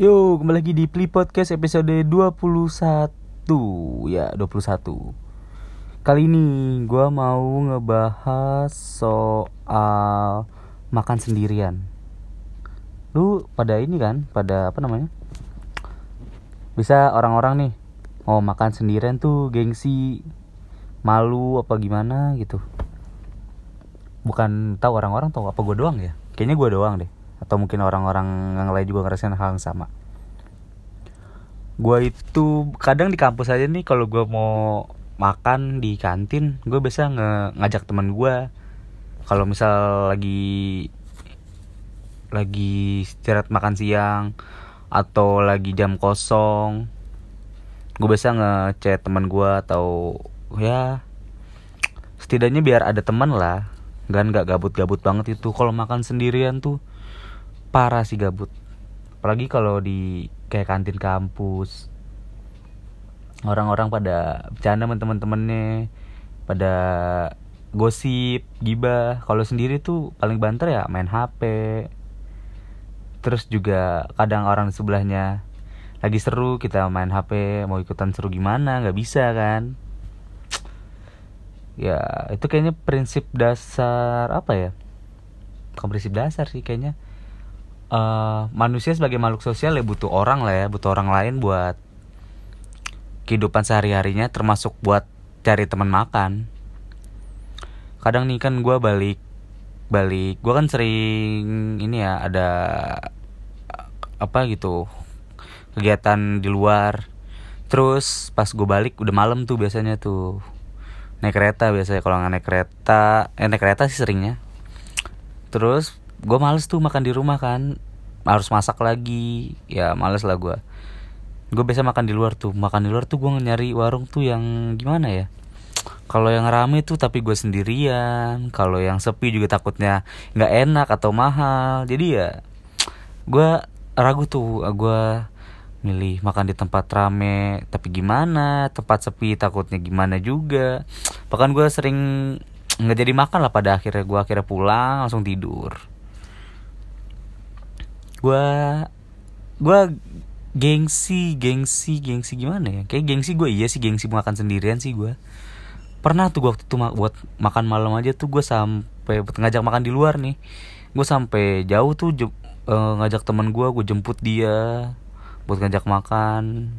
Yo, kembali lagi di Pli Podcast episode 21 Ya, 21 Kali ini gue mau ngebahas soal makan sendirian. Lu pada ini kan, pada apa namanya? Bisa orang-orang nih Mau makan sendirian tuh gengsi Malu apa gimana gitu. Bukan tahu orang-orang tahu apa gue doang ya? Kayaknya gue doang deh atau mungkin orang-orang yang lain juga ngerasain hal yang sama. Gue itu kadang di kampus aja nih kalau gue mau makan di kantin gue biasa nge ngajak teman gue kalau misal lagi lagi istirahat makan siang atau lagi jam kosong gue biasa ngechat teman gue atau ya setidaknya biar ada teman lah. Kan nggak gabut-gabut banget itu. Kalau makan sendirian tuh parah sih gabut. Apalagi kalau di kayak kantin kampus. Orang-orang pada bercanda sama temen-temennya pada gosip gibah. Kalau sendiri tuh paling banter ya main HP terus juga kadang orang sebelahnya lagi seru kita main HP mau ikutan seru gimana nggak bisa kan? Ya itu kayaknya prinsip dasar apa ya? Bukan dasar sih kayaknya uh, manusia sebagai makhluk sosial ya butuh orang lah ya butuh orang lain buat kehidupan sehari harinya termasuk buat cari teman makan. Kadang nih kan gue balik balik gue kan sering ini ya ada apa gitu kegiatan di luar. Terus pas gue balik udah malam tuh biasanya tuh. Naik kereta biasanya kalau nggak naik kereta eh naik kereta sih seringnya. Terus gue males tuh makan di rumah kan. Harus masak lagi. Ya males lah gue gue biasa makan di luar tuh. Makan di luar tuh gue nyari warung tuh yang gimana ya? Kalau yang rame tuh tapi gue sendirian. Kalau yang sepi juga takutnya nggak enak atau mahal. Jadi ya gue ragu tuh gue milih makan di tempat rame tapi gimana? Tempat sepi takutnya gimana juga? Bahkan gue sering nggak jadi makan lah pada akhirnya. Gue akhirnya pulang langsung tidur gue gue gengsi gengsi gengsi gimana ya? Kayak gengsi gue iya sih gengsi makan sendirian sih gue pernah tuh gue waktu itu buat makan malam aja tuh gue sampai ngajak makan di luar nih. Gue sampai jauh tuh uh, ngajak teman gue gue jemput dia buat ngajak makan.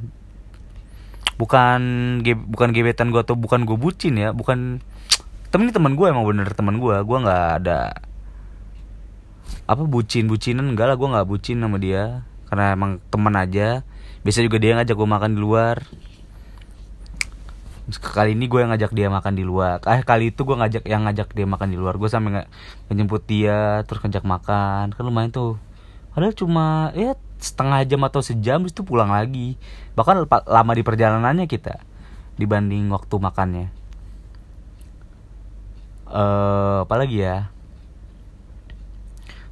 Bukan ge bukan gebetan gue atau bukan gue bucin ya bukan temen ini teman gue emang bener teman gue gue nggak ada apa bucin bucinan enggak lah gue nggak bucin sama dia. Karena emang teman aja. Biasa juga dia ngajak gue makan di luar. Kali ini gue yang ngajak dia makan di luar. Eh kali itu gue ngajak yang ngajak dia makan di luar. Gue sampai nggak menjemput dia terus ngajak makan. Kan lumayan tuh. Padahal cuma ya setengah jam atau sejam itu pulang lagi. Bahkan lama di perjalanannya kita dibanding waktu makannya. Eh uh, apalagi ya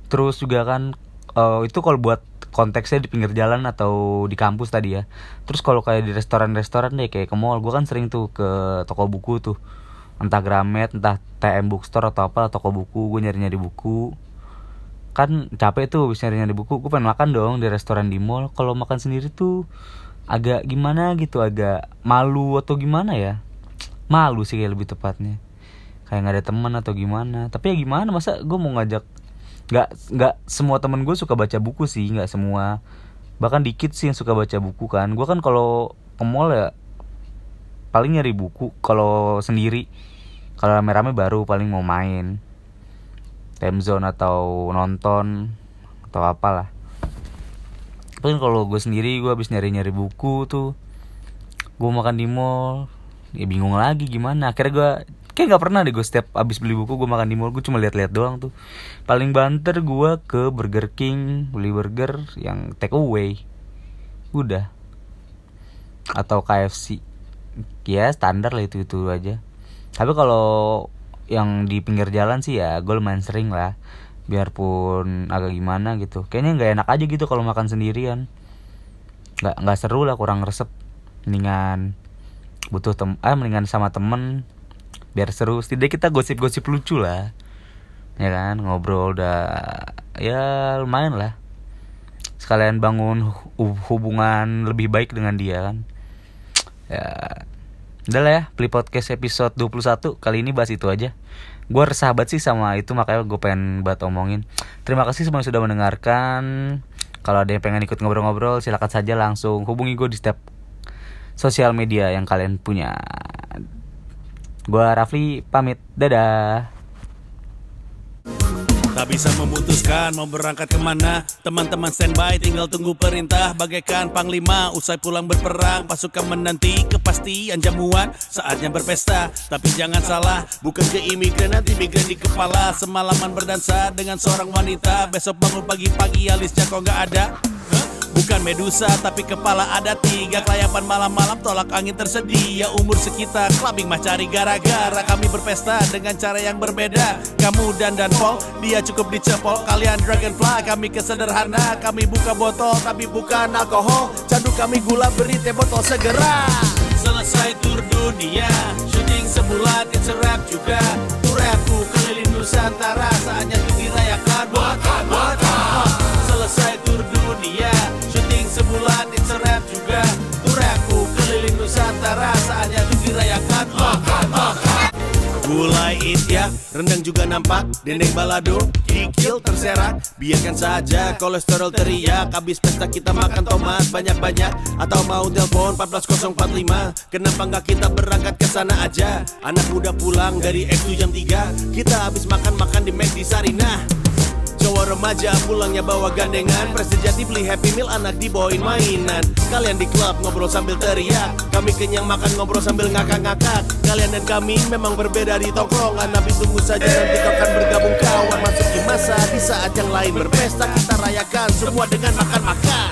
terus juga kan uh, itu kalau buat konteksnya di pinggir jalan atau di kampus tadi ya. Terus kalau kayak di restoran-restoran deh kayak ke mall gue kan sering tuh ke toko buku tuh. Entah Gramet entah TM Bookstore atau apa toko buku gue nyari-nyari buku. Kan capek tuh bisa nyari-nyari buku gue pengen makan dong di restoran di mall. Kalau makan sendiri tuh agak gimana gitu agak malu atau gimana ya? Malu sih kayak lebih tepatnya. Kayak nggak ada teman atau gimana. Tapi ya gimana masa gue mau ngajak nggak nggak semua temen gue suka baca buku sih nggak semua. Bahkan dikit sih yang suka baca buku kan. Gue kan kalau ke mall ya paling nyari buku kalau sendiri. Kalau rame-rame baru paling mau main. Time zone atau nonton atau apalah. Paling kalau gue sendiri gue habis nyari-nyari buku tuh. Gue makan di mall. Ya bingung lagi gimana. Akhirnya gue kayak nggak pernah deh gue setiap abis beli buku gue makan di mall gue cuma lihat-lihat doang tuh. Paling banter gue ke Burger King beli burger yang take away. Udah. Atau KFC ya standar lah itu itu aja. Tapi kalau yang di pinggir jalan sih ya gue lumayan sering lah. Biarpun agak gimana gitu. Kayaknya nggak enak aja gitu kalau makan sendirian. Nggak nggak seru lah kurang resep. Mendingan butuh tem ah mendingan sama temen biar seru. Setidaknya kita gosip-gosip lucu lah. Ya kan ngobrol udah ya lumayan lah. Sekalian bangun hubungan lebih baik dengan dia kan. Ya udah lah ya Play Podcast episode 21 kali ini bahas itu aja. Gue resahabat sih sama itu makanya gue pengen buat omongin. Terima kasih semua yang sudah mendengarkan. Kalau ada yang pengen ikut ngobrol-ngobrol silakan saja langsung hubungi gue di setiap sosial media yang kalian punya gue Rafli pamit. Dadah. Tak bisa memutuskan mau berangkat ke mana. Teman-teman standby tinggal tunggu perintah. Bagaikan panglima usai pulang berperang. Pasukan menanti kepastian jamuan. Saatnya berpesta Tapi jangan salah. Bukan ke imigran nanti migran di kepala. Semalaman berdansa dengan seorang wanita. Besok bangun pagi-pagi alisnya kok gak ada Bukan medusa tapi kepala ada tiga. Kelayapan malam-malam tolak angin tersedia. Umur sekitar clubbing mah cari gara-gara. Kami berpesta dengan cara yang berbeda. Kamu dan dan Paul dia cukup dicepol Kalian dragonfly kami kesederhana. Kami buka botol tapi bukan alkohol. Candu kami gula beri teh botol segera. Selesai tur dunia Shooting sebulan it's a rap juga. Tur rapku keliling Nusantara Saatnya ya, rendang juga nampak Dendeng balado, kikil terserak. Biarkan saja kolesterol teriak. Habis pesta kita makan tomat banyak-banyak. Atau mau telepon 14045 Kenapa nggak kita berangkat ke sana aja? Anak muda pulang dari X jam 3 Kita habis makan-makan di McD Sarinah remaja pulangnya bawa gandengan. Presejati beli happy meal anak dibawain mainan. Kalian di klub ngobrol sambil teriak. Kami kenyang makan ngobrol sambil ngakak-ngakak. Kalian dan kami memang berbeda di tongkrongan. Tapi tunggu saja nanti kau akan bergabung kawan. Masuki masa di saat yang lain. Berpesta Kita rayakan semua dengan makan-makan.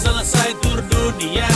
Selesai tur dunia